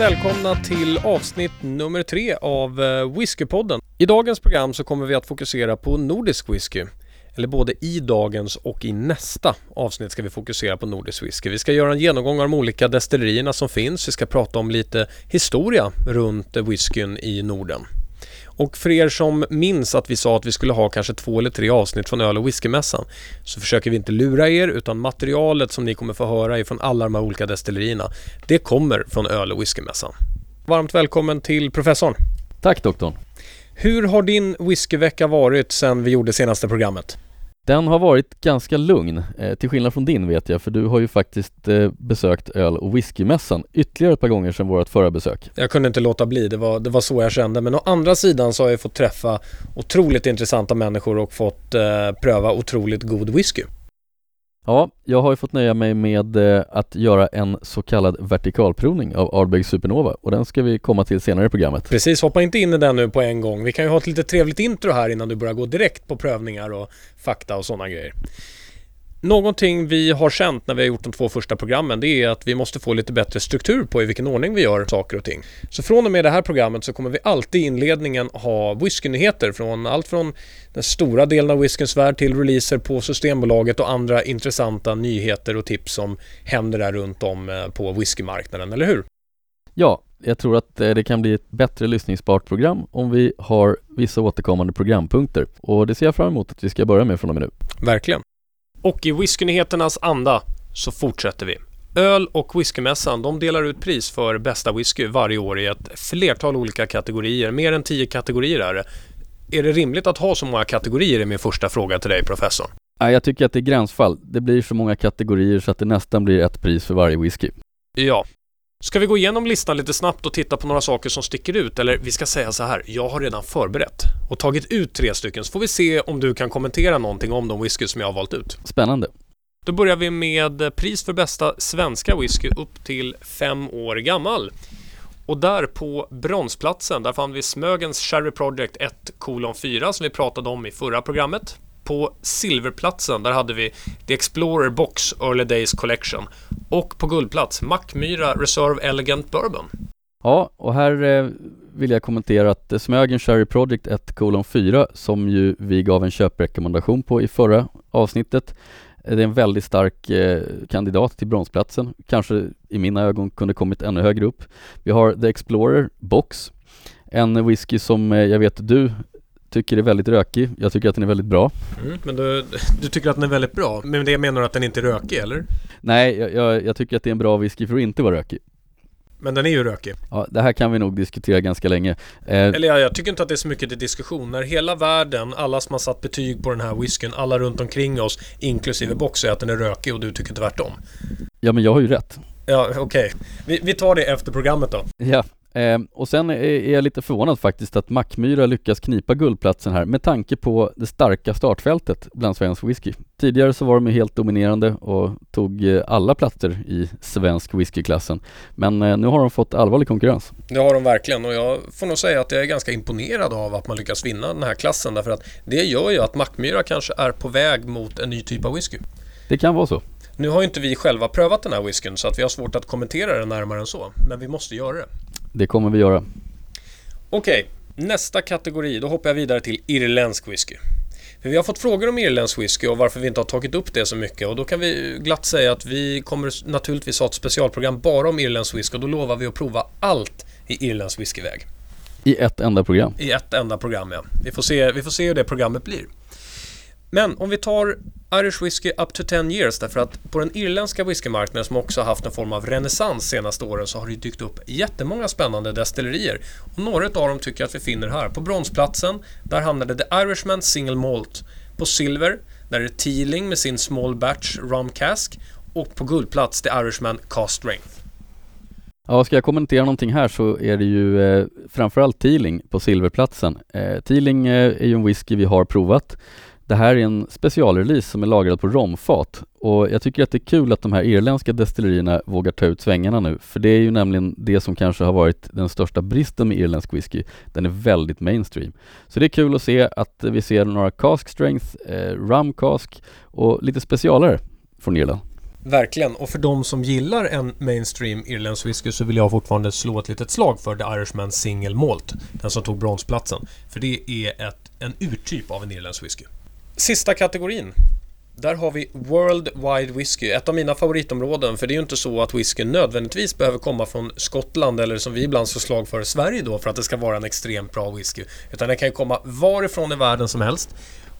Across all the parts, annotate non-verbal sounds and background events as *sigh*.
Varmt välkomna till avsnitt nummer tre av eh, Whiskypodden. I dagens program så kommer vi att fokusera på nordisk whisky. Eller både i dagens och i nästa avsnitt ska vi fokusera på nordisk whisky. Vi ska göra en genomgång av de olika destillerierna som finns. Vi ska prata om lite historia runt whiskyn i Norden. Och för er som minns att vi sa att vi skulle ha kanske två eller tre avsnitt från öl och whiskymässan så försöker vi inte lura er utan materialet som ni kommer få höra ifrån alla de här olika destillerierna det kommer från öl och whiskymässan. Varmt välkommen till professorn. Tack doktorn. Hur har din whiskyvecka varit sedan vi gjorde senaste programmet? Den har varit ganska lugn, eh, till skillnad från din vet jag, för du har ju faktiskt eh, besökt öl och whiskymässan ytterligare ett par gånger sedan vårt förra besök. Jag kunde inte låta bli, det var, det var så jag kände. Men å andra sidan så har jag fått träffa otroligt intressanta människor och fått eh, pröva otroligt god whisky. Ja, jag har ju fått nöja mig med eh, att göra en så kallad vertikalprovning av Ardbeg Supernova och den ska vi komma till senare i programmet. Precis, hoppa inte in i den nu på en gång. Vi kan ju ha ett lite trevligt intro här innan du börjar gå direkt på prövningar och fakta och sådana grejer. Någonting vi har känt när vi har gjort de två första programmen det är att vi måste få lite bättre struktur på i vilken ordning vi gör saker och ting. Så från och med det här programmet så kommer vi alltid i inledningen ha whiskynyheter från allt från den stora delen av whiskyns värld till releaser på Systembolaget och andra intressanta nyheter och tips som händer där runt om eh, på whiskymarknaden, eller hur? Ja, jag tror att eh, det kan bli ett bättre lyssningsbart program om vi har vissa återkommande programpunkter och det ser jag fram emot att vi ska börja med från och med nu. Verkligen. Och i whiskynyheternas anda så fortsätter vi. Öl och whiskymässan de delar ut pris för bästa whisky varje år i ett flertal olika kategorier. Mer än tio kategorier är det. Är det rimligt att ha så många kategorier är min första fråga till dig professor. Nej, jag tycker att det är gränsfall. Det blir så många kategorier så att det nästan blir ett pris för varje whisky. Ja. Ska vi gå igenom listan lite snabbt och titta på några saker som sticker ut? Eller vi ska säga så här, jag har redan förberett och tagit ut tre stycken så får vi se om du kan kommentera någonting om de whisky som jag har valt ut. Spännande. Då börjar vi med pris för bästa svenska whisky upp till fem år gammal. Och där på bronsplatsen, där fann vi Smögens Cherry Project 1 kolon 4 som vi pratade om i förra programmet. På silverplatsen, där hade vi The Explorer Box Early Days Collection. Och på guldplats, Mackmyra Reserve Elegant Bourbon. Ja, och här eh, vill jag kommentera att eh, Smögen Sherry Project 1 kolon 4 som ju vi gav en köprekommendation på i förra avsnittet eh, det är en väldigt stark eh, kandidat till bronsplatsen. Kanske i mina ögon kunde kommit ännu högre upp. Vi har The Explorer Box. En whisky som eh, jag vet du tycker är väldigt rökig. Jag tycker att den är väldigt bra. Mm, men du, du tycker att den är väldigt bra? Men det menar du att den inte är rökig eller? Nej, jag, jag, jag tycker att det är en bra whisky för att inte vara rökig. Men den är ju rökig. Ja, det här kan vi nog diskutera ganska länge. Eh, Eller ja, jag tycker inte att det är så mycket till diskussion. När hela världen, alla som har satt betyg på den här whiskyn, alla runt omkring oss, inklusive Box, säger att den är rökig och du tycker tvärtom. Ja, men jag har ju rätt. Ja, okej. Okay. Vi, vi tar det efter programmet då. Ja, Eh, och sen är jag lite förvånad faktiskt att Mackmyra lyckas knipa guldplatsen här med tanke på det starka startfältet bland svensk whisky. Tidigare så var de helt dominerande och tog eh, alla platser i svensk whiskyklassen. Men eh, nu har de fått allvarlig konkurrens. Det har de verkligen och jag får nog säga att jag är ganska imponerad av att man lyckas vinna den här klassen därför att det gör ju att Mackmyra kanske är på väg mot en ny typ av whisky. Det kan vara så. Nu har ju inte vi själva prövat den här whiskyn så att vi har svårt att kommentera den närmare än så. Men vi måste göra det. Det kommer vi göra. Okej, okay, nästa kategori. Då hoppar jag vidare till irländsk whisky. För vi har fått frågor om irländsk whisky och varför vi inte har tagit upp det så mycket och då kan vi glatt säga att vi kommer naturligtvis ha ett specialprogram bara om irländsk whisky och då lovar vi att prova allt i irländsk whiskyväg. I ett enda program? I ett enda program, ja. Vi får se, vi får se hur det programmet blir. Men om vi tar Irish Whiskey Up to 10 Years därför att på den irländska whiskymarknaden som också haft en form av renässans senaste åren så har det dykt upp jättemånga spännande destillerier. Och några av dem tycker jag att vi finner här. På bronsplatsen, där hamnade The Irishman Single Malt. På silver, där är det Teeling med sin Small Batch Rum Cask. Och på guldplats, The Irishman Cast Strength. Ja, ska jag kommentera någonting här så är det ju eh, framförallt Teeling på silverplatsen. Eh, Teeling eh, är ju en whisky vi har provat. Det här är en specialrelease som är lagrad på romfat och jag tycker att det är kul att de här irländska destillerierna vågar ta ut svängarna nu för det är ju nämligen det som kanske har varit den största bristen med irländsk whisky. Den är väldigt mainstream. Så det är kul att se att vi ser några cask strength, eh, rum cask och lite specialare från Irland. Verkligen, och för de som gillar en mainstream irländsk whisky så vill jag fortfarande slå ett litet slag för The Irishman Single Malt. Den som tog bronsplatsen. För det är ett, en urtyp av en irländsk whisky. Sista kategorin. Där har vi World Wide Whisky, ett av mina favoritområden. För det är ju inte så att whisky nödvändigtvis behöver komma från Skottland eller som vi ibland slår slag för Sverige då för att det ska vara en extremt bra whisky. Utan den kan ju komma varifrån i världen som helst.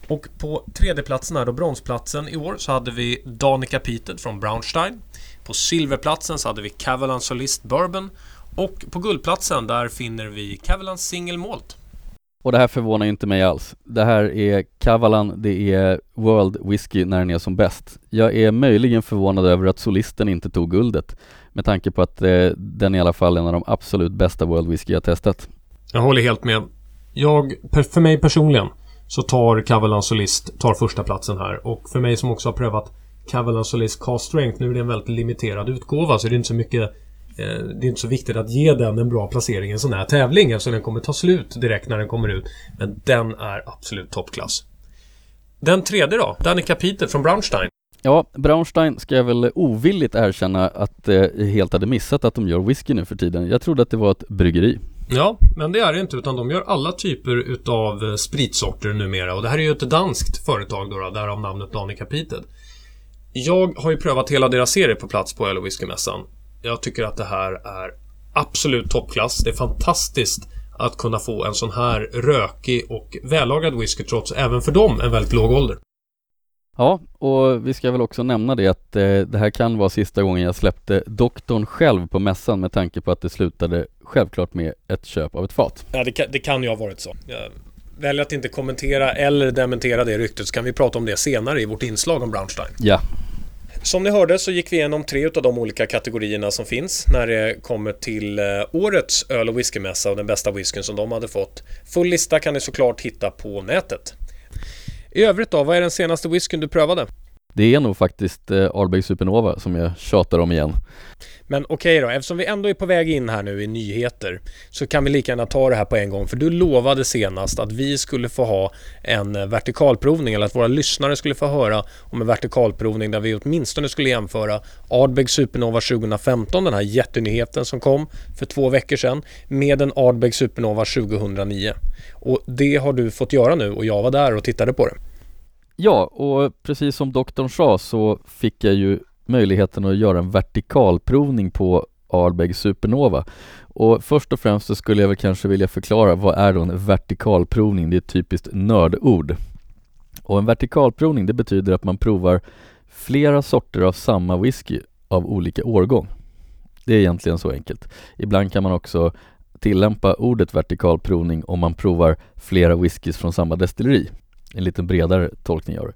Och på tredjeplatsen här då, bronsplatsen i år, så hade vi Danica Peated från Braunstein. På silverplatsen så hade vi Cavalan Solist Bourbon. Och på guldplatsen där finner vi Cavalan Single Malt. Och det här förvånar ju inte mig alls. Det här är Kavalan, det är World Whisky när den är som bäst. Jag är möjligen förvånad över att solisten inte tog guldet med tanke på att eh, den är i alla fall en av de absolut bästa World Whisky jag testat. Jag håller helt med. Jag, för mig personligen så tar Kavalan Solist tar första platsen här och för mig som också har prövat Kavalan Solist Cast Strength, nu är det en väldigt limiterad utgåva så det är inte så mycket det är inte så viktigt att ge den en bra placering i en sån här tävling eftersom den kommer ta slut direkt när den kommer ut. Men den är absolut toppklass. Den tredje då? Danica Peter från Braunstein. Ja, Braunstein ska jag väl ovilligt erkänna att eh, jag helt hade missat att de gör whisky nu för tiden. Jag trodde att det var ett bryggeri. Ja, men det är det inte utan de gör alla typer utav eh, spritsorter numera och det här är ju ett danskt företag då, då därav namnet Danica Peated. Jag har ju prövat hela deras serie på plats på Öl och Whiskymässan. Jag tycker att det här är absolut toppklass. Det är fantastiskt att kunna få en sån här rökig och vällagad whisky trots även för dem en väldigt låg ålder. Ja, och vi ska väl också nämna det att eh, det här kan vara sista gången jag släppte doktorn själv på mässan med tanke på att det slutade självklart med ett köp av ett fat. Ja, det kan, det kan ju ha varit så. Jag väljer att inte kommentera eller dementera det ryktet så kan vi prata om det senare i vårt inslag om Braunstein. Ja. Som ni hörde så gick vi igenom tre av de olika kategorierna som finns när det kommer till eh, årets öl och whiskymässa och den bästa whiskyn som de hade fått. Full lista kan ni såklart hitta på nätet. I övrigt då, vad är den senaste whiskyn du prövade? Det är nog faktiskt eh, Ardbeg Supernova som jag tjatar om igen. Men okej okay då, eftersom vi ändå är på väg in här nu i nyheter så kan vi lika gärna ta det här på en gång. För du lovade senast att vi skulle få ha en eh, vertikalprovning eller att våra lyssnare skulle få höra om en vertikalprovning där vi åtminstone skulle jämföra Ardbeg Supernova 2015, den här jättenyheten som kom för två veckor sedan, med en Ardbeg Supernova 2009. Och det har du fått göra nu och jag var där och tittade på det. Ja, och precis som doktorn sa så fick jag ju möjligheten att göra en vertikalprovning på Ardbeg Supernova. Och först och främst så skulle jag väl kanske vilja förklara vad är då en vertikalprovning? Det är ett typiskt nördord. Och en vertikalprovning det betyder att man provar flera sorter av samma whisky av olika årgång. Det är egentligen så enkelt. Ibland kan man också tillämpa ordet vertikalprovning om man provar flera whiskys från samma destilleri en lite bredare tolkning av det.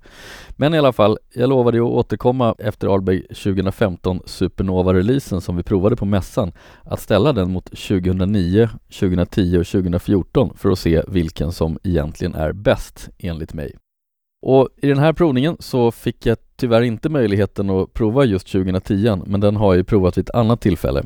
Men i alla fall, jag lovade ju att återkomma efter Arlberg 2015 Supernova-releasen som vi provade på mässan att ställa den mot 2009, 2010 och 2014 för att se vilken som egentligen är bäst enligt mig. Och i den här provningen så fick jag tyvärr inte möjligheten att prova just 2010 men den har jag ju provat vid ett annat tillfälle.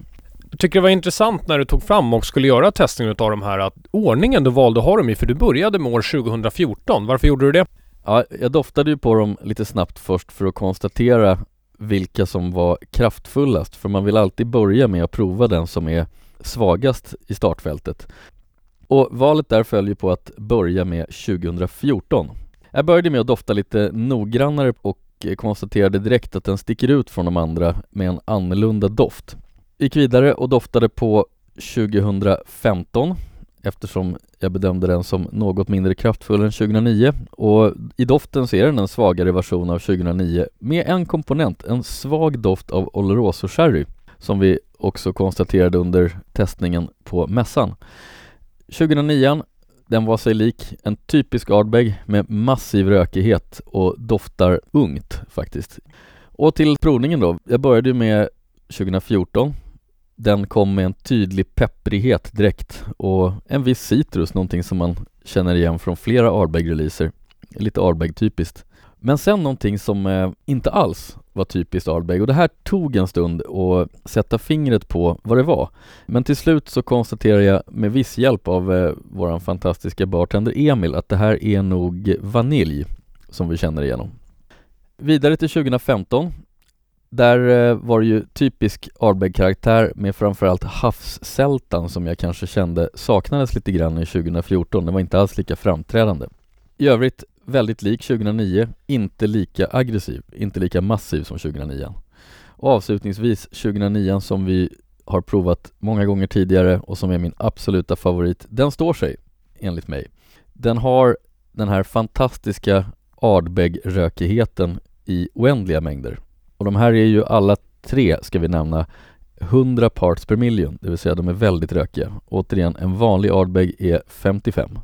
Jag tycker det var intressant när du tog fram och skulle göra testningen av de här att ordningen du valde att ha dem i, för du började med år 2014. Varför gjorde du det? Ja, jag doftade ju på dem lite snabbt först för att konstatera vilka som var kraftfullast, för man vill alltid börja med att prova den som är svagast i startfältet. Och valet där följer på att börja med 2014. Jag började med att dofta lite noggrannare och konstaterade direkt att den sticker ut från de andra med en annorlunda doft. Gick vidare och doftade på 2015 eftersom jag bedömde den som något mindre kraftfull än 2009 och i doften så är den en svagare version av 2009 med en komponent, en svag doft av Oloroso Sherry som vi också konstaterade under testningen på mässan. 2009 den var sig lik en typisk Ardbeg med massiv rökighet och doftar ungt faktiskt. Och till provningen då, jag började med 2014 den kom med en tydlig pepprighet direkt och en viss citrus, någonting som man känner igen från flera Ardbeg-releaser. Lite Ardbeg-typiskt. Men sen någonting som eh, inte alls var typiskt Ardbeg och det här tog en stund att sätta fingret på vad det var. Men till slut så konstaterar jag med viss hjälp av eh, våran fantastiska bartender Emil att det här är nog vanilj som vi känner igenom. Vidare till 2015 där eh, var det ju typisk Ardbeg-karaktär med framförallt havssältan som jag kanske kände saknades lite grann i 2014. Den var inte alls lika framträdande. I övrigt väldigt lik 2009, inte lika aggressiv, inte lika massiv som 2009. Och avslutningsvis 2009 som vi har provat många gånger tidigare och som är min absoluta favorit, den står sig enligt mig. Den har den här fantastiska Ardbeg-rökigheten i oändliga mängder. Och de här är ju alla tre, ska vi nämna, 100 parts per million, det vill säga de är väldigt rökiga. Återigen, en vanlig Ardbeg är 55.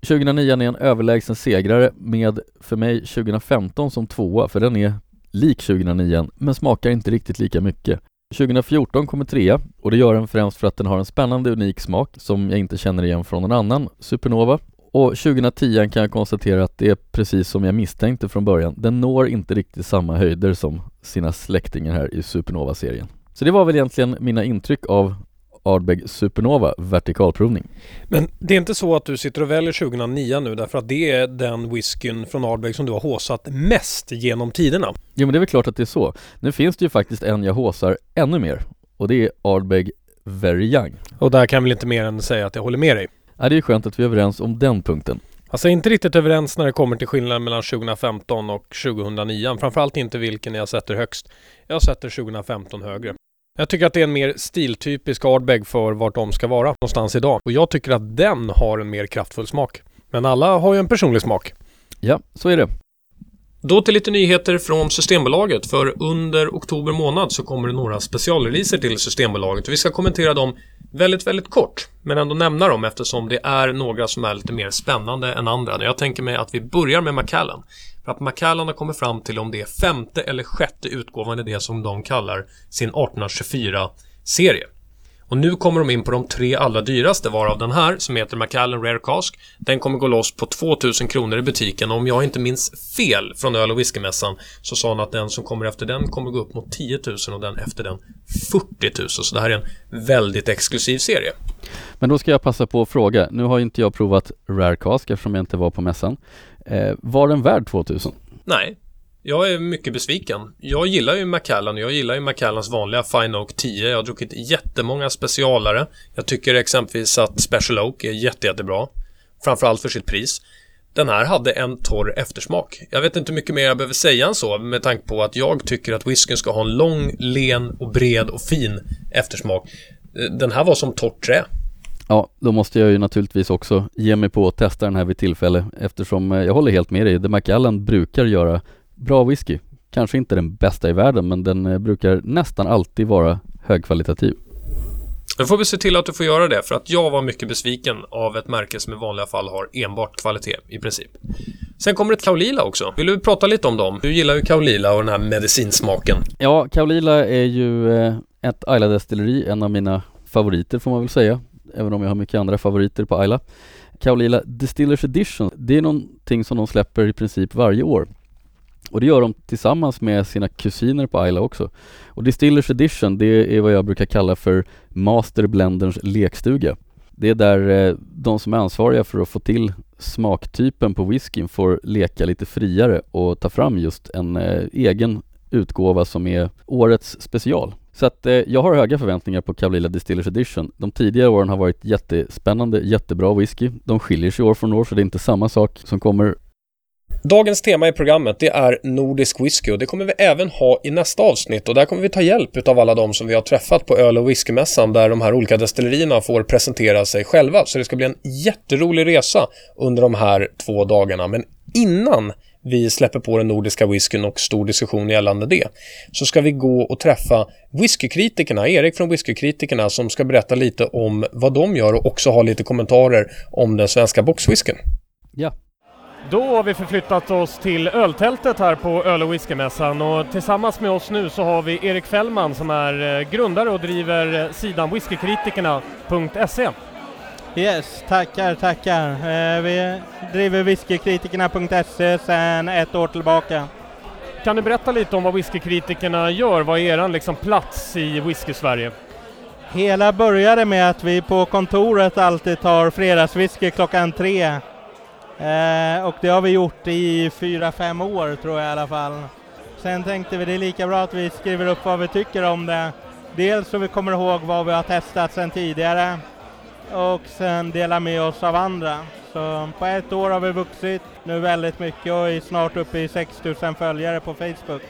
2009 är en överlägsen segrare med, för mig, 2015 som tvåa, för den är lik 2009 men smakar inte riktigt lika mycket. 2014 kommer trea och det gör den främst för att den har en spännande unik smak som jag inte känner igen från någon annan Supernova. Och 2010 kan jag konstatera att det är precis som jag misstänkte från början. Den når inte riktigt samma höjder som sina släktingar här i Supernova-serien. Så det var väl egentligen mina intryck av Ardbeg Supernova vertikalprovning. Men det är inte så att du sitter och väljer 2009 nu därför att det är den whiskyn från Ardbeg som du har håsat mest genom tiderna? Jo men det är väl klart att det är så. Nu finns det ju faktiskt en jag håsar ännu mer och det är Ardbeg Very Young. Och där kan jag väl inte mer än säga att jag håller med dig. Ja, det är skönt att vi är överens om den punkten. Alltså inte riktigt överens när det kommer till skillnaden mellan 2015 och 2009. Framförallt inte vilken jag sätter högst. Jag sätter 2015 högre. Jag tycker att det är en mer stiltypisk Ardbeg för vart de ska vara någonstans idag. Och jag tycker att den har en mer kraftfull smak. Men alla har ju en personlig smak. Ja, så är det. Då till lite nyheter från Systembolaget. För under oktober månad så kommer det några specialreleaser till Systembolaget. Vi ska kommentera dem väldigt, väldigt kort. Men ändå nämna dem eftersom det är några som är lite mer spännande än andra. Jag tänker mig att vi börjar med Macallan. För att Macallan har kommit fram till om det är femte eller sjätte utgåvan i det som de kallar sin 1824-serie. Och nu kommer de in på de tre allra dyraste varav den här som heter Macallan Rare Cask Den kommer gå loss på 2000 kronor i butiken och om jag inte minns fel från öl och whiskymässan så sa han att den som kommer efter den kommer gå upp mot 10 000 och den efter den 40 000 så det här är en väldigt exklusiv serie. Men då ska jag passa på att fråga, nu har inte jag provat Rare Cask eftersom jag inte var på mässan. Eh, var den värd 2000? Nej, jag är mycket besviken. Jag gillar ju Macallan och jag gillar ju Macallans vanliga Fine Oak 10. Jag har druckit jättemånga specialare. Jag tycker exempelvis att Special Oak är jätte, jättebra. Framförallt för sitt pris. Den här hade en torr eftersmak. Jag vet inte mycket mer jag behöver säga än så med tanke på att jag tycker att whiskyn ska ha en lång, len och bred och fin eftersmak. Den här var som torrt trä. Ja, då måste jag ju naturligtvis också ge mig på att testa den här vid tillfälle eftersom eh, jag håller helt med dig. The Macallan brukar göra bra whisky. Kanske inte den bästa i världen men den eh, brukar nästan alltid vara högkvalitativ. Då får vi se till att du får göra det för att jag var mycket besviken av ett märke som i vanliga fall har enbart kvalitet i princip. Sen kommer det Kaolila också. Vill du prata lite om dem? Du gillar ju Kaolila och den här medicinsmaken. Ja, Kaolila är ju eh, ett Ayla-destilleri, en av mina favoriter får man väl säga. Även om jag har mycket andra favoriter på Ayla. Kaolila Distillers Edition, det är någonting som de släpper i princip varje år. Och det gör de tillsammans med sina kusiner på Ayla också. Och Distillers Edition, det är vad jag brukar kalla för Master Blenderns lekstuga. Det är där eh, de som är ansvariga för att få till smaktypen på whiskyn får leka lite friare och ta fram just en eh, egen utgåva som är årets special. Så att eh, jag har höga förväntningar på Kaolila Distillers Edition. De tidigare åren har varit jättespännande, jättebra whisky. De skiljer sig år från år så det är inte samma sak som kommer Dagens tema i programmet det är Nordisk whisky och det kommer vi även ha i nästa avsnitt och där kommer vi ta hjälp av alla de som vi har träffat på öl och whiskymässan där de här olika destillerierna får presentera sig själva. Så det ska bli en jätterolig resa under de här två dagarna. Men innan vi släpper på den nordiska whiskyn och stor diskussion gällande det, så ska vi gå och träffa whiskykritikerna, Erik från whiskykritikerna som ska berätta lite om vad de gör och också ha lite kommentarer om den svenska boxwhiskyn. Ja, då har vi förflyttat oss till öltältet här på Öl och whiskymässan och tillsammans med oss nu så har vi Erik Fällman som är eh, grundare och driver eh, sidan whiskykritikerna.se. Yes, tackar, tackar. Eh, vi driver whiskykritikerna.se sedan ett år tillbaka. Kan du berätta lite om vad whiskykritikerna gör? Vad är er liksom plats i whisky-Sverige? Hela började med att vi på kontoret alltid tar fredagswhisky klockan tre Eh, och det har vi gjort i fyra, fem år tror jag i alla fall. sen tänkte vi det är lika bra att vi skriver upp vad vi tycker om det. Dels så vi kommer ihåg vad vi har testat sedan tidigare och sen dela med oss av andra. Så på ett år har vi vuxit nu väldigt mycket och är snart uppe i 6000 följare på Facebook.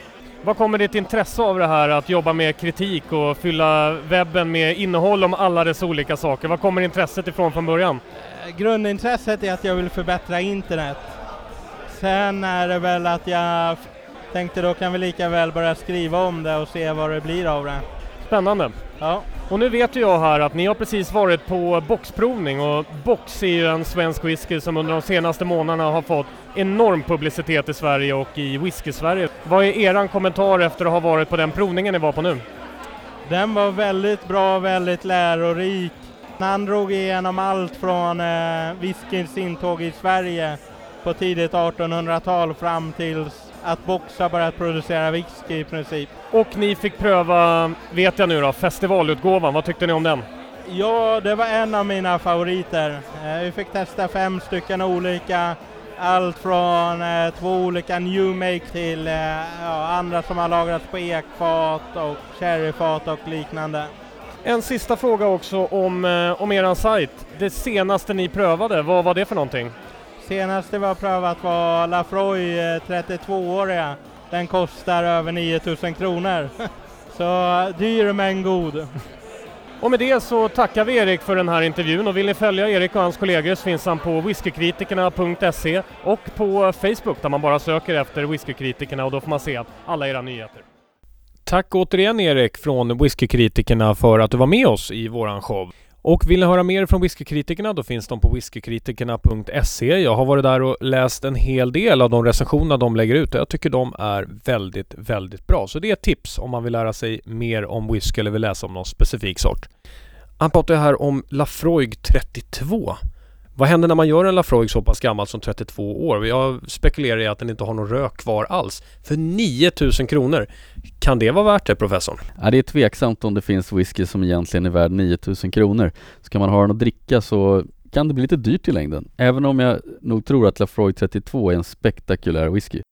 Vad kommer ditt intresse av det här att jobba med kritik och fylla webben med innehåll om alla dess olika saker? Var kommer intresset ifrån från början? Grundintresset är att jag vill förbättra internet. Sen är det väl att jag tänkte då kan vi lika väl börja skriva om det och se vad det blir av det. Spännande. Ja. Och nu vet ju jag här att ni har precis varit på boxprovning och Box är ju en svensk whisky som under de senaste månaderna har fått enorm publicitet i Sverige och i whisky-Sverige. Vad är eran kommentar efter att ha varit på den provningen ni var på nu? Den var väldigt bra, väldigt lärorik. Han drog igenom allt från eh, whiskyns intåg i Sverige på tidigt 1800-tal fram tills att Box har börjat producera whisky i princip. Och ni fick pröva, vet jag nu då, festivalutgåvan. Vad tyckte ni om den? Ja, det var en av mina favoriter. Eh, vi fick testa fem stycken olika. Allt från eh, två olika new make till eh, ja, andra som har lagrats på ekfat och sherryfat och liknande. En sista fråga också om, eh, om eran sajt. Det senaste ni prövade, vad var det för någonting? Senaste vi har prövat var Lafroy eh, 32-åriga. Den kostar över 9000 kronor. *laughs* Så dyr men god. Och med det så tackar vi Erik för den här intervjun och vill ni följa Erik och hans kollegor så finns han på whiskykritikerna.se och på Facebook där man bara söker efter whiskykritikerna och då får man se alla era nyheter. Tack återigen Erik från Whiskykritikerna för att du var med oss i våran show. Och vill ni höra mer från whiskykritikerna då finns de på whiskykritikerna.se. Jag har varit där och läst en hel del av de recensionerna de lägger ut och jag tycker de är väldigt, väldigt bra. Så det är ett tips om man vill lära sig mer om whisky eller vill läsa om någon specifik sort. Han pratar ju här om Lafroig 32. Vad händer när man gör en Lafroig så pass gammal som 32 år? Jag spekulerar i att den inte har någon rök kvar alls. För 9000 kronor! Kan det vara värt det professorn? Ja, det är tveksamt om det finns whisky som egentligen är värd 9000 kronor. Ska man ha den att dricka så kan det bli lite dyrt i längden. Även om jag nog tror att Lafroig 32 är en spektakulär whisky.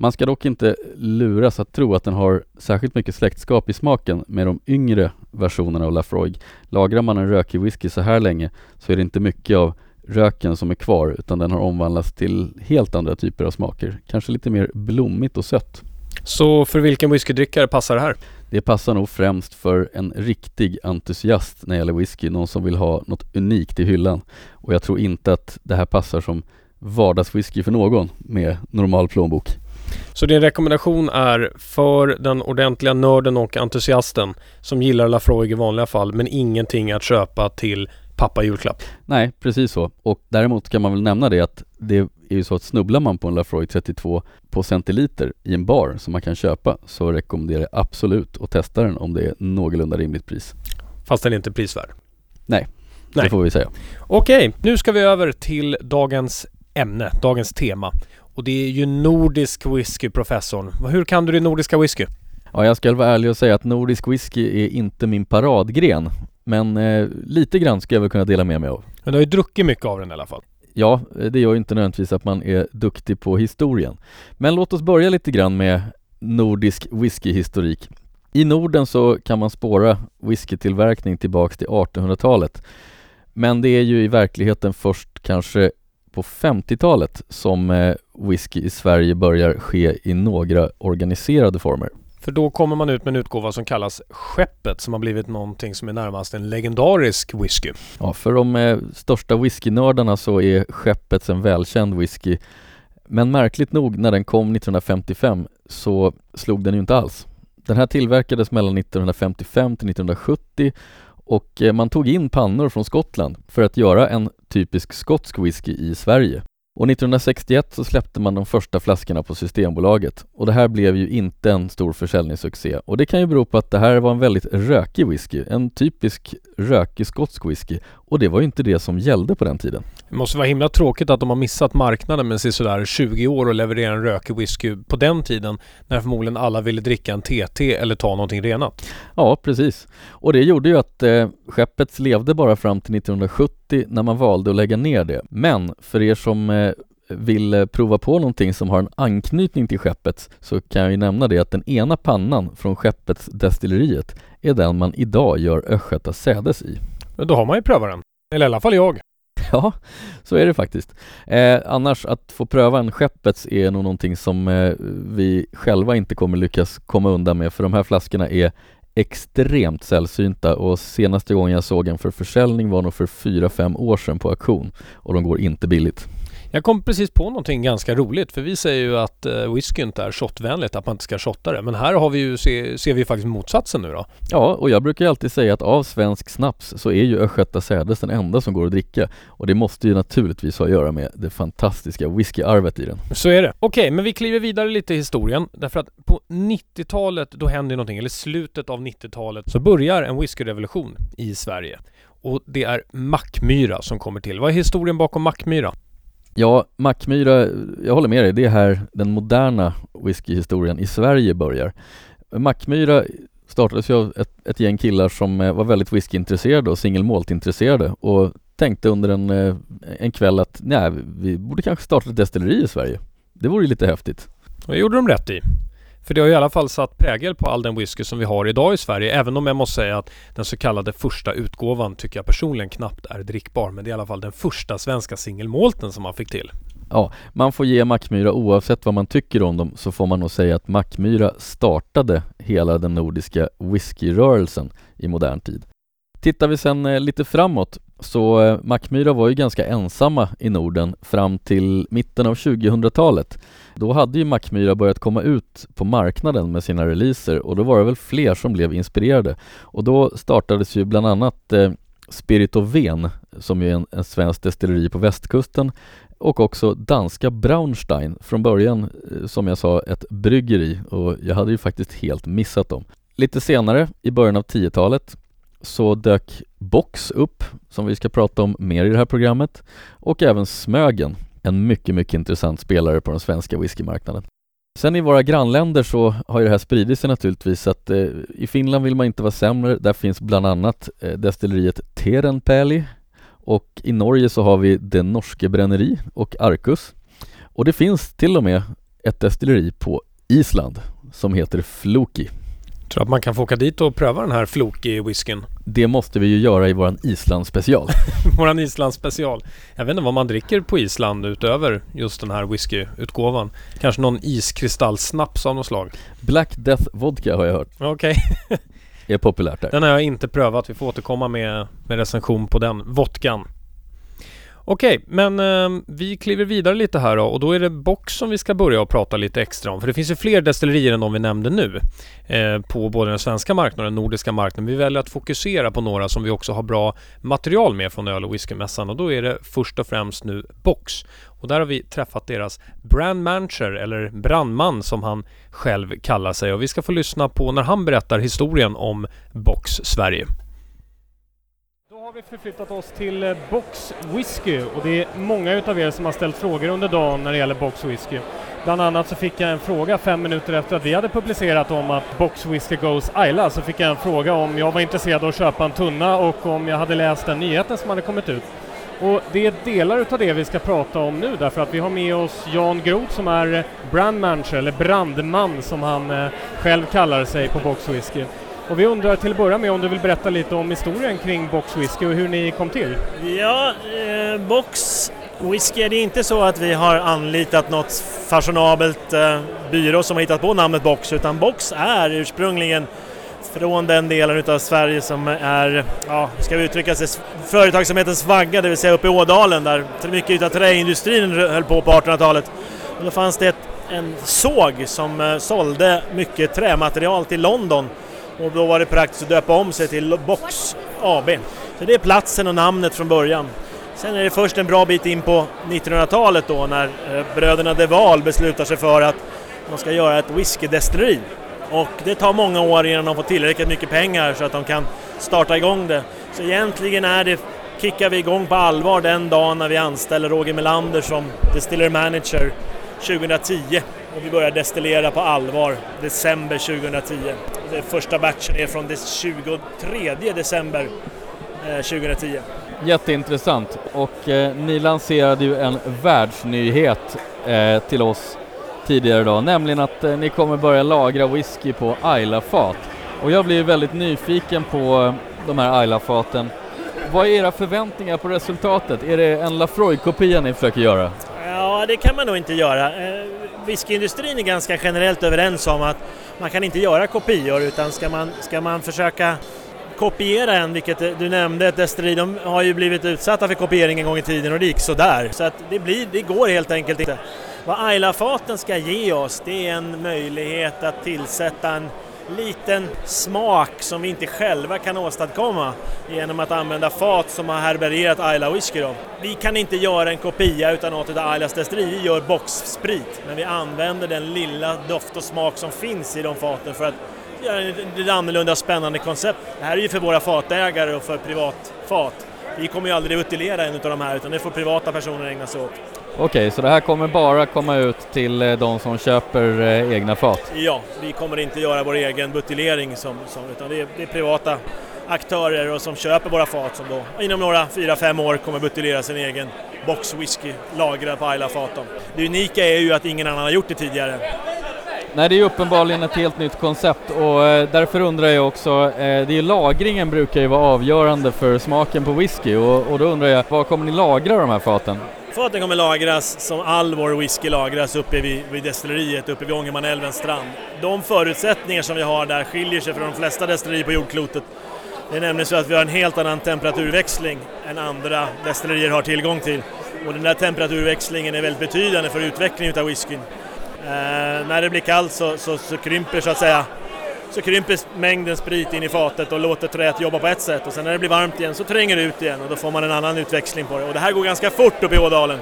Man ska dock inte luras att tro att den har särskilt mycket släktskap i smaken med de yngre versionerna av Lafroig. Lagrar man en rökig whisky så här länge så är det inte mycket av röken som är kvar utan den har omvandlats till helt andra typer av smaker. Kanske lite mer blommigt och sött. Så för vilken whiskydrickare passar det här? Det passar nog främst för en riktig entusiast när det gäller whisky, någon som vill ha något unikt i hyllan. Och jag tror inte att det här passar som vardagswhisky för någon med normal plånbok. Så din rekommendation är för den ordentliga nörden och entusiasten som gillar Lafroig i vanliga fall men ingenting att köpa till pappa julklapp? Nej, precis så. Och däremot kan man väl nämna det att det är ju så att snubblar man på en Lafroig 32 på centiliter i en bar som man kan köpa så rekommenderar jag absolut att testa den om det är någorlunda rimligt pris. Fast den är inte prisvärd? Nej, Nej. det får vi säga. Okej, nu ska vi över till dagens ämne, dagens tema. Och det är ju nordisk whisky, professorn. Hur kan du din nordiska whisky? Ja, jag ska vara ärlig och säga att nordisk whisky är inte min paradgren. Men eh, lite grann ska jag väl kunna dela med mig av. Men du har ju druckit mycket av den i alla fall. Ja, det gör ju inte nödvändigtvis att man är duktig på historien. Men låt oss börja lite grann med nordisk whiskyhistorik. I Norden så kan man spåra whiskytillverkning tillbaks till 1800-talet. Men det är ju i verkligheten först kanske på 50-talet som eh, whisky i Sverige börjar ske i några organiserade former. För då kommer man ut med en utgåva som kallas Skeppet som har blivit någonting som är närmast en legendarisk whisky. Ja, för de eh, största whiskynördarna så är Skeppet en välkänd whisky. Men märkligt nog när den kom 1955 så slog den ju inte alls. Den här tillverkades mellan 1955 till 1970 och eh, man tog in pannor från Skottland för att göra en typisk skotsk whisky i Sverige. Och 1961 så släppte man de första flaskorna på Systembolaget. Och det här blev ju inte en stor försäljningssuccé. Och det kan ju bero på att det här var en väldigt rökig whisky, en typisk rökig skotsk whisky och det var ju inte det som gällde på den tiden. Det måste vara himla tråkigt att de har missat marknaden med sådär 20 år och levererar en rökig whisky på den tiden när förmodligen alla ville dricka en TT eller ta någonting renat. Ja, precis. Och det gjorde ju att eh, skeppet levde bara fram till 1970 när man valde att lägga ner det. Men för er som eh, vill eh, prova på någonting som har en anknytning till skeppet så kan jag ju nämna det att den ena pannan från skeppets destilleriet är den man idag gör Östgöta Sädes i. Men då har man ju prövat den. Eller i alla fall jag. *laughs* Ja, så är det faktiskt. Eh, annars att få pröva en skeppets är nog någonting som eh, vi själva inte kommer lyckas komma undan med för de här flaskorna är extremt sällsynta och senaste gången jag såg en för försäljning var nog för 4-5 år sedan på auktion och de går inte billigt. Jag kom precis på någonting ganska roligt för vi säger ju att eh, whisky inte är shotvänligt, att man inte ska shotta det. Men här har vi ju, se, ser vi faktiskt motsatsen nu då. Ja, och jag brukar ju alltid säga att av svensk snaps så är ju Östgöta Sädes den enda som går att dricka. Och det måste ju naturligtvis ha att göra med det fantastiska whiskyarvet i den. Så är det. Okej, men vi kliver vidare lite i historien. Därför att på 90-talet, då händer ju någonting, eller slutet av 90-talet, så börjar en whiskyrevolution i Sverige. Och det är Mackmyra som kommer till. Vad är historien bakom Mackmyra? Ja, Mackmyra, jag håller med dig, det är här den moderna whiskyhistorien i Sverige börjar. Mackmyra startades ju av ett, ett gäng killar som eh, var väldigt whiskyintresserade och single malt-intresserade och tänkte under en, eh, en kväll att nej, vi borde kanske starta ett destilleri i Sverige. Det vore ju lite häftigt. Och det gjorde de rätt i. För det har i alla fall satt prägel på all den whisky som vi har idag i Sverige. Även om jag måste säga att den så kallade första utgåvan tycker jag personligen knappt är drickbar. Men det är i alla fall den första svenska singelmålten som man fick till. Ja, man får ge Mackmyra oavsett vad man tycker om dem så får man nog säga att Mackmyra startade hela den nordiska whiskyrörelsen i modern tid. Tittar vi sen eh, lite framåt så eh, Mackmyra var ju ganska ensamma i Norden fram till mitten av 2000-talet. Då hade ju Mackmyra börjat komma ut på marknaden med sina releaser och då var det väl fler som blev inspirerade. Och då startades ju bland annat eh, Spirit of Ven som är en, en svensk destilleri på västkusten och också danska Braunstein, från början eh, som jag sa ett bryggeri och jag hade ju faktiskt helt missat dem. Lite senare, i början av 10-talet, så dök Box upp, som vi ska prata om mer i det här programmet, och även Smögen, en mycket, mycket intressant spelare på den svenska whiskymarknaden. Sen i våra grannländer så har ju det här spridit sig naturligtvis att eh, i Finland vill man inte vara sämre. Där finns bland annat eh, destilleriet Terenpäli och i Norge så har vi Det Norske Bränneri och Arcus. Och det finns till och med ett destilleri på Island som heter Floki. Tror att man kan få åka dit och pröva den här Floki whiskyn? Det måste vi ju göra i våran Island special. *laughs* våran Island special. Jag vet inte vad man dricker på Island utöver just den här whiskyutgåvan. Kanske någon iskristallsnaps av något slag? Black Death Vodka har jag hört. Okej. Okay. *laughs* är populärt där. Den har jag inte prövat. Vi får återkomma med, med recension på den. Vodkan. Okej, men eh, vi kliver vidare lite här då och då är det Box som vi ska börja och prata lite extra om. För det finns ju fler destillerier än de vi nämnde nu eh, på både den svenska marknaden och den nordiska marknaden. Vi väljer att fokusera på några som vi också har bra material med från öl och whiskymässan och då är det först och främst nu Box. Och där har vi träffat deras brand manager eller brandman som han själv kallar sig och vi ska få lyssna på när han berättar historien om Box Sverige har vi förflyttat oss till eh, Box Whisky och det är många utav er som har ställt frågor under dagen när det gäller Box Whisky. Bland annat så fick jag en fråga fem minuter efter att vi hade publicerat om att Box Whisky Goes Isla så fick jag en fråga om jag var intresserad av att köpa en tunna och om jag hade läst den nyheten som hade kommit ut. Och det är delar utav det vi ska prata om nu därför att vi har med oss Jan Groth som är brand manager, eller brandman som han eh, själv kallar sig på Box Whisky. Och vi undrar till att börja med om du vill berätta lite om historien kring Box Whisky och hur ni kom till? Ja, eh, Box Whisky, det är inte så att vi har anlitat något fashionabelt eh, byrå som har hittat på namnet Box, utan Box är ursprungligen från den delen utav Sverige som är, ja, ska vi uttrycka sig, företagsamhetens vagga, det vill säga uppe i Ådalen där mycket utav träindustrin höll på på 1800-talet. Och då fanns det ett, en såg som eh, sålde mycket trämaterial till London och då var det praktiskt att döpa om sig till Box AB. Så det är platsen och namnet från början. Sen är det först en bra bit in på 1900-talet då när eh, bröderna De Waal beslutar sig för att de ska göra ett whiskydestilleri. Och det tar många år innan de får tillräckligt mycket pengar så att de kan starta igång det. Så egentligen är det, kickar vi igång på allvar den dagen när vi anställer Roger Melander som distiller manager 2010 och vi börjar destillera på allvar december 2010. Det första batchen är från den 23 december eh, 2010. Jätteintressant. Och eh, ni lanserade ju en världsnyhet eh, till oss tidigare idag, nämligen att eh, ni kommer börja lagra whisky på Ayla-fat. Och jag blir väldigt nyfiken på eh, de här Ayla-faten. Vad är era förväntningar på resultatet? Är det en Lafroy-kopia ni försöker göra? Ja, det kan man nog inte göra. Eh, whiskyindustrin är ganska generellt överens om att man kan inte göra kopior utan ska man, ska man försöka kopiera en, vilket eh, du nämnde, ett destilleri, de har ju blivit utsatta för kopiering en gång i tiden och det gick sådär. Så att det, blir, det går helt enkelt inte. Vad Ayla-faten ska ge oss, det är en möjlighet att tillsätta en liten smak som vi inte själva kan åstadkomma genom att använda fat som har härbärgerat Ayla whisky. Då. Vi kan inte göra en kopia utan något av Aylas destilleri, vi gör boxsprit men vi använder den lilla doft och smak som finns i de faten för att göra ett annorlunda spännande koncept. Det här är ju för våra fatägare och för privatfat. Vi kommer ju aldrig utilera en av de här utan det får privata personer ägna sig åt. Okej, så det här kommer bara komma ut till eh, de som köper eh, egna fat? Ja, vi kommer inte göra vår egen buteljering som, som, utan det är, det är, privata aktörer och som köper våra fat som då inom några 4-5 år kommer buteljera sin egen boxwhisky lagrad på Ayla-fat. Det unika är ju att ingen annan har gjort det tidigare. Nej, det är uppenbarligen ett helt nytt koncept och eh, därför undrar jag också, det är lagringen brukar ju vara avgörande för smaken på whisky och, och då undrar jag, var kommer ni lagra de här faten? Faten kommer lagras som all vår whisky lagras uppe vid, vid destilleriet uppe vid Ångermanälvens strand. De förutsättningar som vi har där skiljer sig från de flesta destillerier på jordklotet. Det är nämligen så att vi har en helt annan temperaturväxling än andra destillerier har tillgång till. Och den där temperaturväxlingen är väldigt betydande för utvecklingen av whiskyn. Eh, när det blir kallt så, så, så krymper så att säga så krymper mängden sprit in i fatet och låter träet jobba på ett sätt och sen när det blir varmt igen så tränger det ut igen och då får man en annan utväxling på det och det här går ganska fort uppe i Ådalen.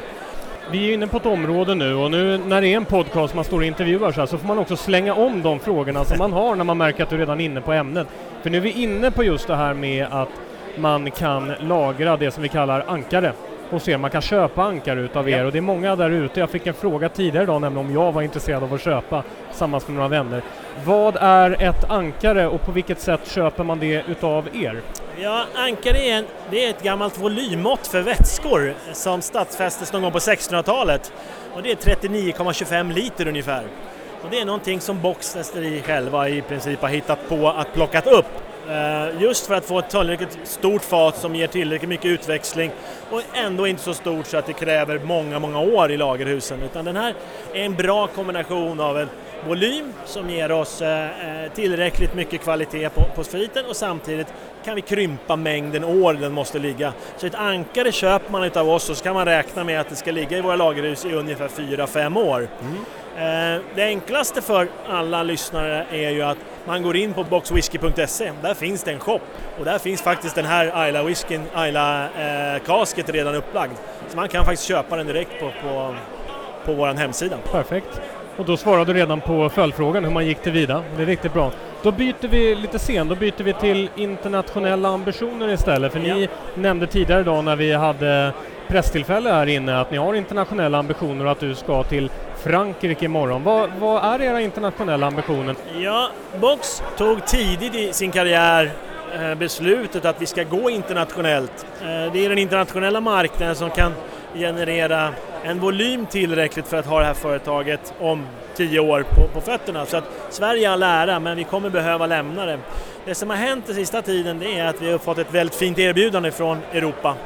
Vi är inne på ett område nu och nu när det är en podcast man står och intervjuar så, här, så får man också slänga om de frågorna som man har när man märker att du redan är inne på ämnet. För nu är vi inne på just det här med att man kan lagra det som vi kallar ankare hos er. Man kan köpa ankare utav er och det är många där ute. Jag fick en fråga tidigare idag nämligen om jag var intresserad av att köpa tillsammans med några vänner. Vad är ett ankare och på vilket sätt köper man det utav er? Ja, ankare är, en, det är ett gammalt volymmått för vätskor som stadsfästes någon gång på 1600-talet. Och det är 39,25 liter ungefär. Och det är någonting som Box själva i princip har hittat på att plockat upp Eh, just för att få ett tillräckligt stort fat som ger tillräckligt mycket utväxling och ändå inte så stort så att det kräver många, många år i lagerhusen. Utan den här är en bra kombination av en volym som ger oss eh, eh, tillräckligt mycket kvalitet på, på spriten och samtidigt kan vi krympa mängden år den måste ligga. Så ett ankare köper man av oss och så kan man räkna med att det ska ligga i våra lagerhus i ungefär 4-5 år. Mm. Det enklaste för alla lyssnare är ju att man går in på boxwhisky.se, där finns det en shop och där finns faktiskt den här Ayla whiskyn, Ayla eh, kasket redan upplagd. Så man kan faktiskt köpa den direkt på, på, på vår hemsida. Perfekt. Och då svarade du redan på följdfrågan hur man gick till vida. Det är riktigt bra. Då byter vi lite sen, då byter vi till internationella ambitioner istället. För ja. ni nämnde tidigare idag när vi hade presstillfälle här inne att ni har internationella ambitioner och att du ska till Frankrike imorgon. Vad, vad är era internationella ambitioner? Ja, Box tog tidigt i sin karriär eh, beslutet att vi ska gå internationellt. Eh, det är den internationella marknaden som kan generera en volym tillräckligt för att ha det här företaget om tio år på, på fötterna. Så att Sverige har lära, men vi kommer behöva lämna det. Det som har hänt den sista tiden det är att vi har fått ett väldigt fint erbjudande från Europa.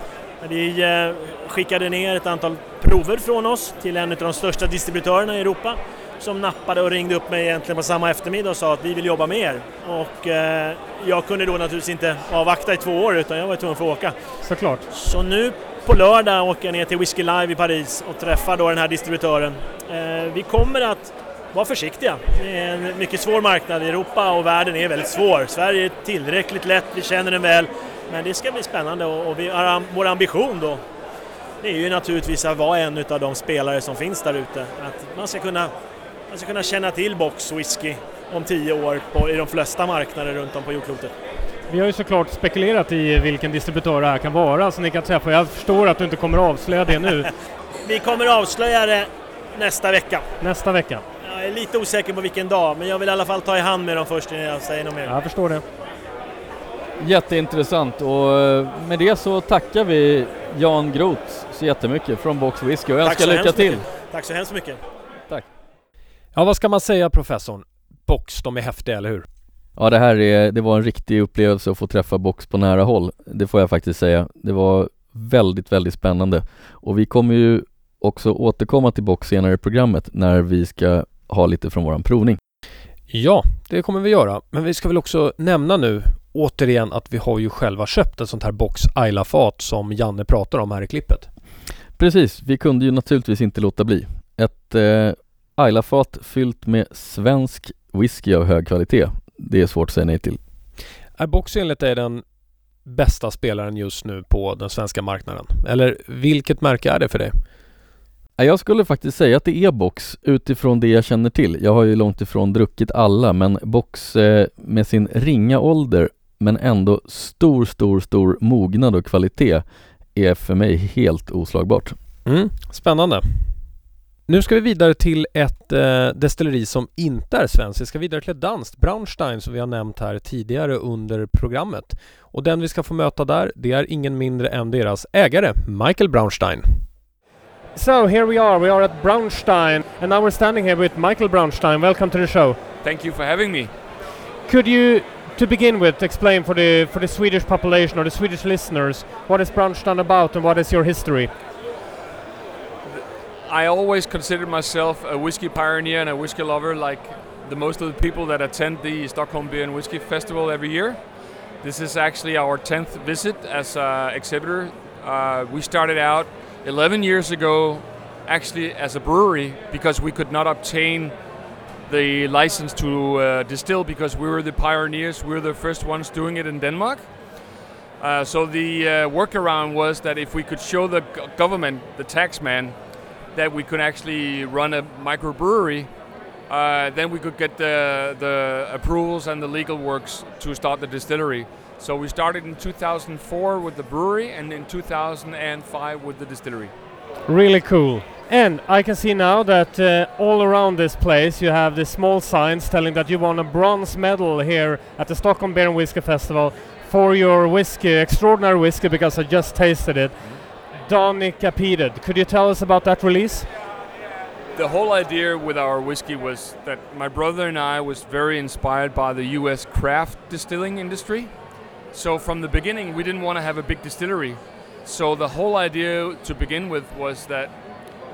Vi eh, skickade ner ett antal prover från oss till en av de största distributörerna i Europa som nappade och ringde upp mig egentligen på samma eftermiddag och sa att vi vill jobba med er. Och eh, jag kunde då naturligtvis inte avvakta i två år utan jag var tvungen för att åka. Såklart. Så nu på lördag åker jag ner till Whiskey Live i Paris och träffar då den här distributören. Eh, vi kommer att vara försiktiga. Det är en mycket svår marknad i Europa och världen är väldigt svår. Sverige är tillräckligt lätt, vi känner den väl. Men det ska bli spännande och, vi vår ambition då det är ju naturligtvis att vara en av de spelare som finns där ute. Att man ska kunna, man ska kunna känna till Box Whisky om tio år på, i de flesta marknader runt om på jordklotet. Vi har ju såklart spekulerat i vilken distributör det här kan vara som ni kan träffa. Jag förstår att du inte kommer avslöja det nu. *laughs* Vi kommer avslöja det nästa vecka. Nästa vecka? Jag är lite osäker på vilken dag, men jag vill i alla fall ta i hand med dem först innan jag säger något mer. Jag förstår det. Jätteintressant och eh, med det så tackar vi Jan Groth så jättemycket från Box Whisky och Tack önskar så lycka hemskt till. mycket. Tack så hemskt mycket. Ja, vad ska man säga professorn? Box, de är häftiga, eller hur? Ja det här är, det var en riktig upplevelse att få träffa Box på nära håll. Det får jag faktiskt säga. Det var väldigt, väldigt spännande. Och vi kommer ju också återkomma till Box senare i programmet när vi ska ha lite från våran provning. Ja, det kommer vi göra. Men vi ska väl också nämna nu återigen att vi har ju själva köpt ett sånt här Box Ayla-fat som Janne pratar om här i klippet. Precis, vi kunde ju naturligtvis inte låta bli. Ett eh, Ayla-fat fyllt med svensk whisky av hög kvalitet. Det är svårt att säga nej till. Är Box enligt dig den bästa spelaren just nu på den svenska marknaden? Eller vilket märke är det för dig? Ja, Jag skulle faktiskt säga att det är Box utifrån det jag känner till. Jag har ju långt ifrån druckit alla men Box eh, med sin ringa ålder men ändå stor, stor, stor mognad och kvalitet är för mig helt oslagbart. Mm, spännande. Nu ska vi vidare till ett eh, destilleri som inte är svenskt. Vi ska vidare till ett danskt, Braunstein, som vi har nämnt här tidigare under programmet. Och den vi ska få möta där, det är ingen mindre än deras ägare, Michael Braunstein. So here we are, we are at Braunstein and now we're standing here with Michael Braunstein. Welcome to the show. Thank you for having me. Could you, to begin with, explain for the for the Swedish population or the Swedish listeners what is Braunstein about and what is your history? I always considered myself a whiskey pioneer and a whiskey lover, like the most of the people that attend the Stockholm Beer and Whiskey Festival every year. This is actually our 10th visit as an exhibitor. Uh, we started out 11 years ago actually as a brewery because we could not obtain the license to uh, distill because we were the pioneers, we were the first ones doing it in Denmark. Uh, so the uh, workaround was that if we could show the government, the tax man, that we could actually run a microbrewery, uh, then we could get the, the approvals and the legal works to start the distillery. So we started in 2004 with the brewery and in 2005 with the distillery. Really cool. And I can see now that uh, all around this place you have the small signs telling that you won a bronze medal here at the Stockholm Beer and Whiskey Festival for your whiskey, extraordinary whiskey, because I just tasted it. Danica Peated. Could you tell us about that release? The whole idea with our whiskey was that my brother and I was very inspired by the US craft distilling industry. So from the beginning we didn't want to have a big distillery. So the whole idea to begin with was that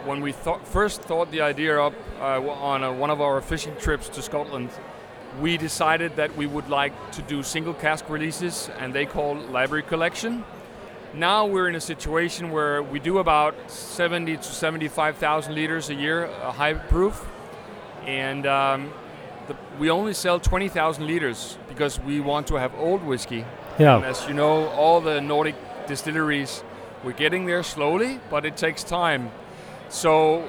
when we thought, first thought the idea up uh, on a, one of our fishing trips to Scotland, we decided that we would like to do single cask releases and they call library collection. Now we're in a situation where we do about 70 to 75,000 liters a year, a high proof, and um, the, we only sell 20,000 liters because we want to have old whiskey. And as you know, all the Nordic distilleries, we're getting there slowly, but it takes time. So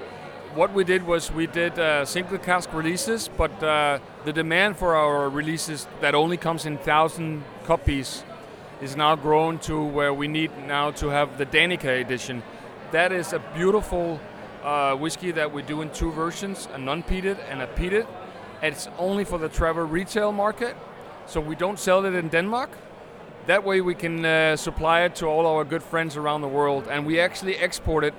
what we did was we did uh, single cask releases, but uh, the demand for our releases that only comes in thousand copies is now grown to where we need now to have the Danica edition. That is a beautiful uh, whiskey that we do in two versions, a non-peated and a peated. It's only for the travel retail market, so we don't sell it in Denmark. That way we can uh, supply it to all our good friends around the world, and we actually export it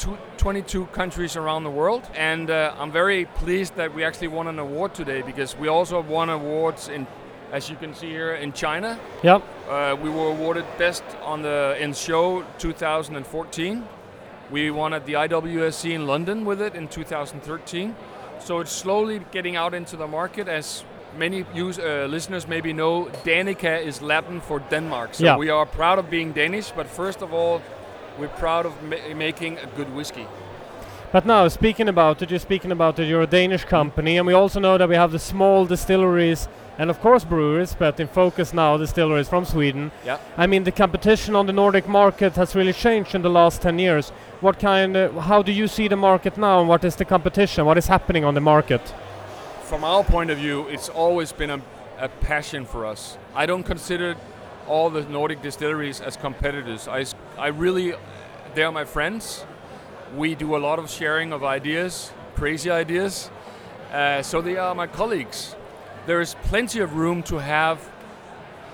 to 22 countries around the world. And uh, I'm very pleased that we actually won an award today because we also won awards in, as you can see here, in China. Yep. Uh, we were awarded best on the in show 2014. We won at the IWSC in London with it in 2013. So it's slowly getting out into the market as many use, uh, listeners maybe know Danica is Latin for Denmark. So Yeah. we are proud of being Danish, but first of all, we're proud of ma- making a good whiskey. But now, speaking about it, you're speaking about it, you're a Danish company, and we also know that we have the small distilleries and, of course, breweries, but in focus now, distilleries from Sweden. Yeah. I mean, the competition on the Nordic market has really changed in the last 10 years. What kind, uh, how do you see the market now, and what is the competition? What is happening on the market? From our point of view, it's always been a, a passion for us. I don't consider all the Nordic distilleries as competitors. I, I really, they're my friends. We do a lot of sharing of ideas, crazy ideas. Uh, so they are my colleagues. There is plenty of room to have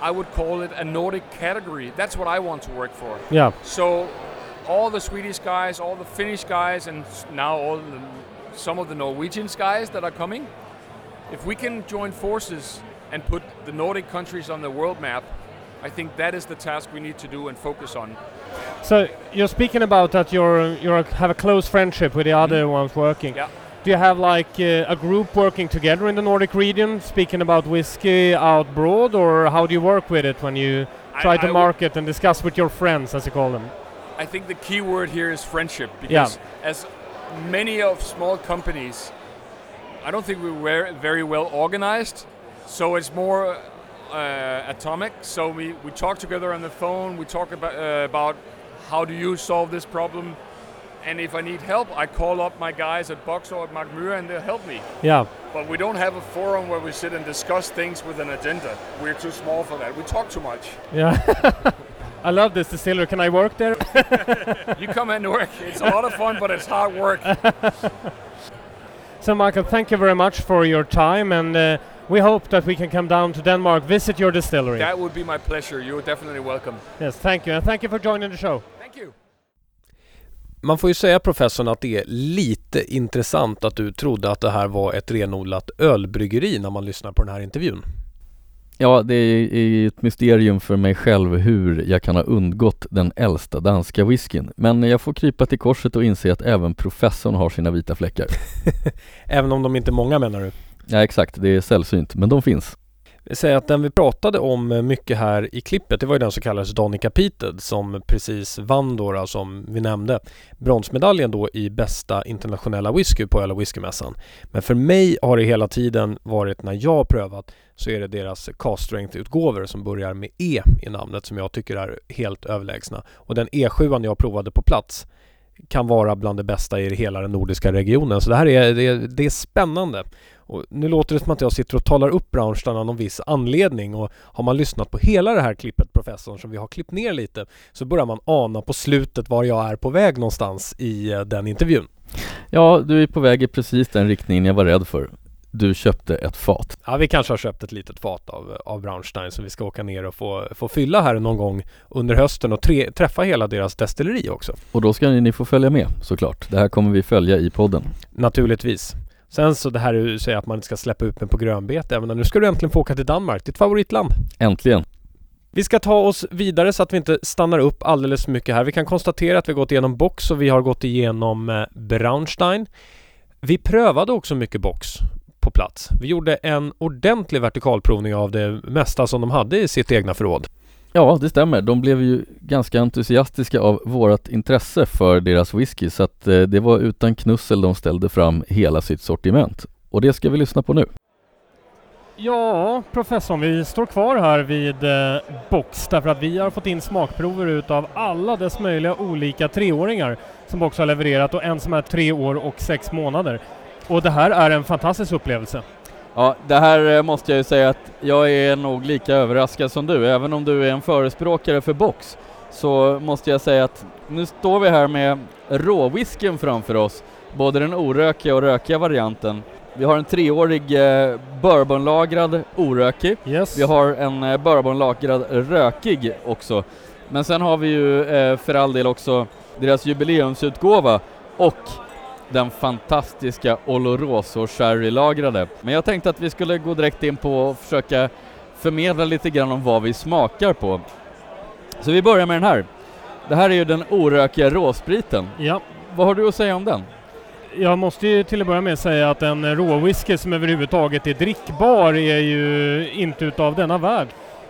I would call it a Nordic category. That's what I want to work for. Yeah. So all the Swedish guys, all the Finnish guys, and now all the, some of the Norwegian guys that are coming, if we can join forces and put the Nordic countries on the world map, I think that is the task we need to do and focus on. So you're speaking about that you're you have a close friendship with the other ones working. Yeah. Do you have like uh, a group working together in the Nordic region, speaking about whiskey out broad, or how do you work with it when you try I to would- market and discuss with your friends, as you call them? I think the key word here is friendship because as many of small companies, I don't think we were very well organized. So it's more uh, atomic. So we, we talk together on the phone. We talk about uh, about how do you solve this problem. And if I need help, I call up my guys at Box or at Magmura and they'll help me. Yeah. But we don't have a forum where we sit and discuss things with an agenda. We're too small for that. We talk too much. Yeah. *laughs* I love this distillery. Can I work there? *laughs* You come and work. It's a lot of fun, but it's hard work. *laughs* So, Michael, thank you very much for your time, and uh, we hope that we can come down to Denmark, visit your distillery. That would be my pleasure. You're definitely welcome. Yes, thank you, and thank you for joining the show. Thank you. Man får ju säga professorn att det är lite intressant att du trodde att det här var ett renodlat ölbryggeri när man lyssnar på den här intervjun. Ja, det är är ett mysterium för mig själv hur jag kan ha undgått den äldsta danska whiskyn. Men jag får krypa till korset och inse att även professorn har sina vita fläckar. *laughs* Även om de inte är många menar du? Ja, exakt. Det är sällsynt, men de finns. Jag att den vi pratade om eh, mycket här i klippet, det var ju den som kallades Donny Peated som precis vann då, då, som vi nämnde, bronsmedaljen då i bästa internationella whisky på öl och whiskymässan. Men för mig har det hela tiden varit när jag har prövat så är det deras cast strength utgåvor som börjar med E i namnet som jag tycker är helt överlägsna. Och den E7 jag provade på plats kan vara bland det bästa i hela den nordiska regionen. Så det här är, det är, det är spännande. Och nu låter det som att jag sitter och talar upp Braunstein av någon viss anledning och har man lyssnat på hela det här klippet, professorn, som vi har klippt ner lite, så börjar man ana på slutet var jag är på väg någonstans i eh, den intervjun. Ja, du är på väg i precis den riktningen jag var rädd för. Du köpte ett fat. Ja, vi kanske har köpt ett litet fat av, av Braunstein så vi ska åka ner och få, få fylla här någon gång under hösten och tre, träffa hela deras destilleri också. Och då ska ni få följa med såklart. Det här kommer vi följa i podden. Naturligtvis. Sen så det här du säger att man inte ska släppa ut mig på grönbete, men nu ska du äntligen få åka till Danmark, ditt favoritland. Äntligen! Vi ska ta oss vidare så att vi inte stannar upp alldeles för mycket här. Vi kan konstatera att vi har gått igenom box och vi har gått igenom eh, Braunstein. Vi prövade också mycket box på plats. Vi gjorde en ordentlig vertikalprovning av det mesta som de hade i sitt egna förråd. Ja, det stämmer. De blev ju ganska entusiastiska av vårt intresse för deras whisky så att eh, det var utan knussel de ställde fram hela sitt sortiment. Och det ska vi lyssna på nu. Ja, professorn, vi står kvar här vid eh, Box därför att vi har fått in smakprover utav alla dess möjliga olika treåringar som Box har levererat och en som är tre år och sex månader. Och det här är en fantastisk upplevelse. Ja, det här eh, måste jag ju säga att jag är nog lika överraskad som du. Även om du är en förespråkare för box så måste jag säga att nu står vi här med råwhisken framför oss. Både den orökiga och rökiga varianten. Vi har en treårig eh, bourbonlagrad orökig. Yes. Vi har en eh, bourbonlagrad rökig också. Men sen har vi ju eh, för all del också deras jubileumsutgåva och den fantastiska Oloroso Sherry-lagrade. Men jag tänkte att vi skulle gå direkt in på och försöka förmedla lite grann om vad vi smakar på. Så vi börjar med den här. Det här är ju den orökiga råspriten. Ja, Vad har du att säga om den? jag måste ju till att börja med säga att en råwhisky som överhuvudtaget är drickbar är ju inte utav denna värld.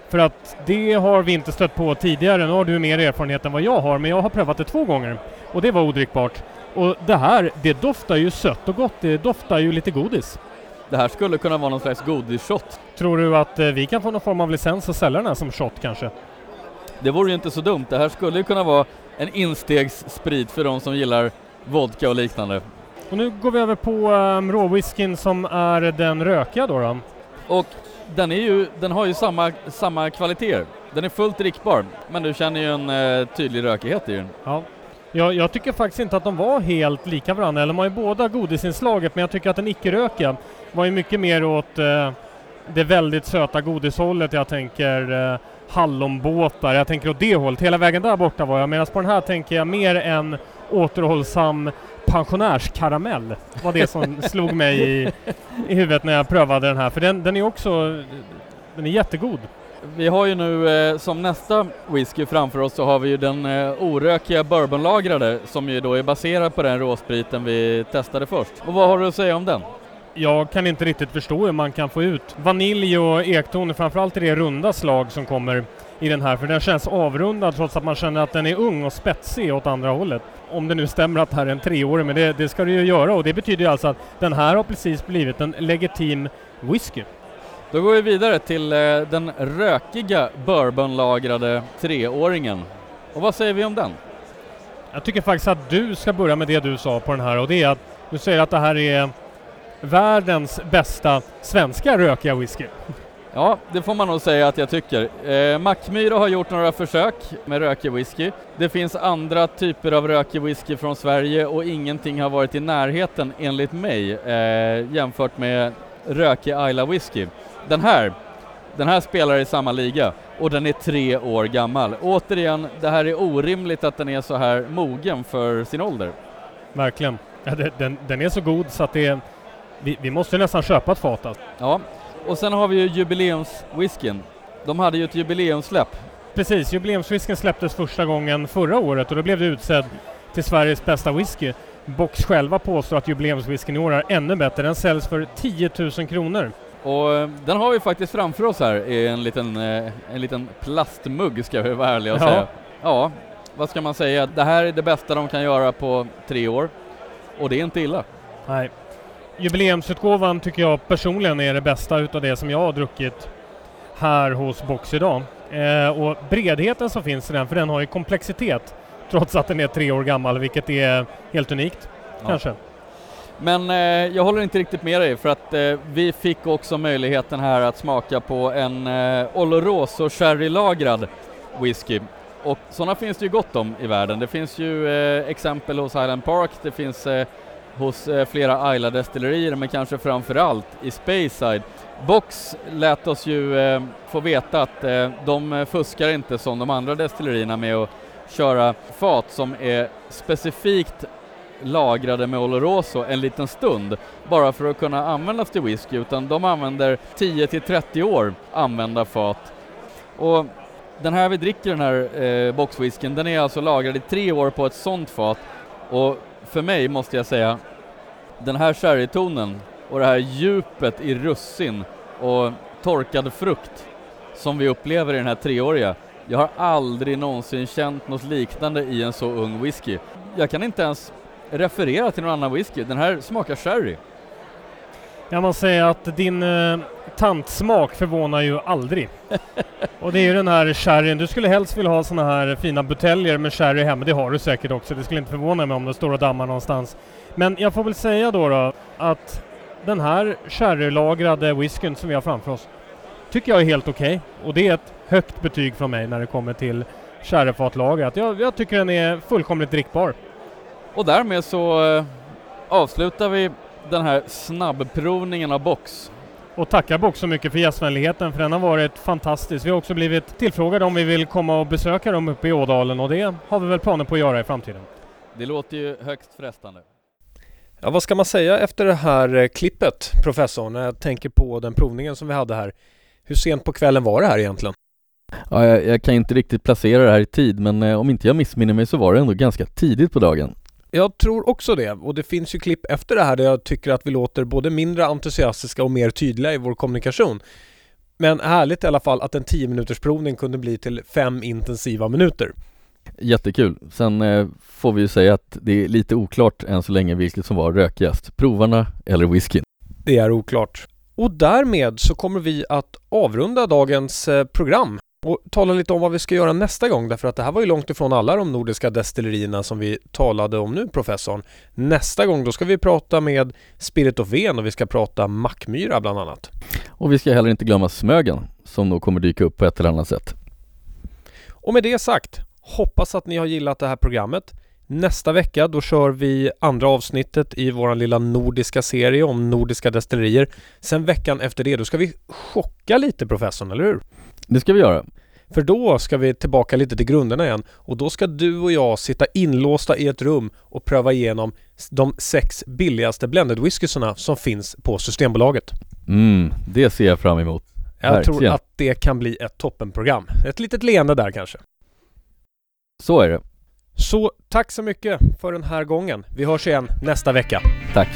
För att det har vi inte stött på tidigare. Nu har du mer erfarenhet än vad jag har, men jag har prövat det två gånger. Och det var odrickbart. Och det här, det doftar ju sött och gott. Det doftar ju lite godis. Det här skulle kunna vara någon slags godisshot. Tror du att eh, vi kan få någon form av licens och sälja den här som shot kanske? Det vore ju inte så dumt. Det här skulle ju kunna vara en instegssprit för de som gillar vodka och liknande. Och nu går vi över på um, råwhiskyn som är den rökiga då. då. Och den, är ju, den har ju samma, samma kvaliteter. Den är fullt drickbar, men du känner ju en eh, tydlig rökighet i den. Ja. Jag, jag tycker faktiskt inte att de var helt lika varandra. Eller de har ju båda godisinslaget, men jag tycker att den icke-rökiga var ju mycket mer åt, eh, det väldigt söta godishållet. Jag tänker eh, hallonbåtar. Jag tänker åt det hållet. Hela vägen där borta var jag. Medan på den här tänker jag mer en återhållsam pensionärskaramell. var det som *laughs* slog mig i, i huvudet när jag prövade den här. För den, den är också, den är jättegod. Vi har ju nu eh, som nästa whisky framför oss så har vi ju den eh, orökiga bourbonlagrade som ju då är baserad på den råspriten vi testade först. Och vad har du att säga om den? Jag kan inte riktigt förstå hur man kan få ut vanilj och ektoner, framförallt i det runda slag som kommer i den här, för den känns avrundad trots att man känner att den är ung och spetsig åt andra hållet. Om det nu stämmer att det här är en treårig, men det, det ska det ju göra och det betyder ju alltså att den här har precis blivit en legitim whisky. Då går vi vidare till eh, den rökiga bourbonlagrade treåringen. Och vad säger vi om den? Jag tycker faktiskt att du ska börja med det du sa på den här och det är att du säger att det här är världens bästa svenska rökiga whisky. Ja, det får man nog säga att jag tycker. Eh, Mackmyra har gjort några försök med rökig whisky. Det finns andra typer av rökig whisky från Sverige och ingenting har varit i närheten, enligt mig, eh, jämfört med rökig Isla whisky. Den här, den här spelar i samma liga och den är tre år gammal. Återigen, det här är orimligt att den är så här mogen för sin ålder. Verkligen. Ja, den, den är så god så att det är, vi, vi måste nästan köpa ett fat alltså. Ja, och sen har vi ju jubileumswhiskyn. De hade ju ett jubileumssläpp. Precis, jubileumswhiskyn släpptes första gången förra året och då blev det utsedd till Sveriges bästa whisky. Box själva påstår att jubileumswhiskyn i år är ännu bättre. Den säljs för 10 000 kronor. Och eh, den har vi faktiskt framför oss här i en liten, eh, en liten plastmugg ska vi vara ärliga och Ja. säga. Ja, vad ska man säga? Det här är det bästa de kan göra på tre år. Och det är inte illa. Nej. Jubileumsutgåvan tycker jag personligen är det bästa utav det som jag har druckit här hos Box idag. Eh, och bredheten som finns i den, för den har ju komplexitet trots att den är tre år gammal, vilket är helt unikt. Ja. Kanske. Men eh, jag håller inte riktigt med dig för att eh, vi fick också möjligheten här att smaka på en eh, Oloroso sherrylagrad whisky. Och sådana finns det ju gott om i världen. Det finns ju eh, exempel hos Highland Park, det finns eh, hos eh, flera Isla-destillerier men kanske framförallt i Speyside. Box lät oss ju eh, få veta att eh, de fuskar inte som de andra destillerierna med att köra fat som är specifikt lagrade med Oloroso en liten stund bara för att kunna användas till whisky utan de använder 10 till 30 år använda fat. Och den här vi dricker, den här eh, boxwhiskyn, den är alltså lagrad i tre år på ett sånt fat och för mig måste jag säga den här sherrytonen och det här djupet i russin och torkad frukt som vi upplever i den här treåriga jag har aldrig någonsin känt något liknande i en så ung whisky. Jag kan inte ens referera till någon annan whisky. Den här smakar sherry. Jag måste säga att din eh, tantsmak förvånar ju aldrig. *laughs* och det är ju den här sherryn, du skulle helst vilja ha såna här fina buteljer med sherry hemma, det har du säkert också, det skulle inte förvåna mig om det står och dammar någonstans. Men jag får väl säga då, då att den här sherrylagrade whiskyn som vi har framför oss tycker jag är helt okej. Och det är ett högt betyg från mig när det kommer till sherryfatlagrat. Jag, jag tycker den är fullkomligt drickbar. Och därmed så eh, avslutar vi den här snabbprovningen av box. Och tackar Box så mycket för gästvänligheten för den har varit fantastisk. Vi har också blivit tillfrågade om vi vill komma och besöka dem uppe i Ådalen och det har vi väl planer på att göra i framtiden. Det låter ju högst frestande. Ja, vad ska man säga efter det här eh, klippet, professor, när jag tänker på den provningen som vi hade här? Hur sent på kvällen var det här egentligen? Ja, jag, jag kan inte riktigt placera det här i tid men eh, om inte jag missminner mig så var det ändå ganska tidigt på dagen. Jag tror också det och det finns ju klipp efter det här där jag tycker att vi låter både mindre entusiastiska och mer tydliga i vår kommunikation. Men härligt i alla fall att en 10 minuters provning kunde bli till fem intensiva minuter. Jättekul. Sen eh, får vi ju säga att det är lite oklart än så länge vilket som var rökigast, provarna eller whiskyn. Det är oklart. Och därmed så kommer vi att avrunda dagens eh, program och tala lite om vad vi ska göra nästa gång därför att det här var ju långt ifrån alla de nordiska destillerierna som vi talade om nu professorn. Nästa gång då ska vi prata med Spirit of Ven och vi ska prata Mackmyra bland annat. Och vi ska heller inte glömma Smögen som nog kommer dyka upp på ett eller annat sätt. Och med det sagt, hoppas att ni har gillat det här programmet. Nästa vecka då kör vi andra avsnittet i vår lilla nordiska serie om nordiska destillerier. Sen veckan efter det då ska vi chocka lite professorn, eller hur? Det ska vi göra. För då ska vi tillbaka lite till grunderna igen och då ska du och jag sitta inlåsta i ett rum och pröva igenom de sex billigaste blended whiskysarna som finns på Systembolaget. Mm, det ser jag fram emot. Jag Verkligen. tror att det kan bli ett toppenprogram. Ett litet leende där kanske. Så är det. Så tack så mycket för den här gången. Vi hörs igen nästa vecka. Tack.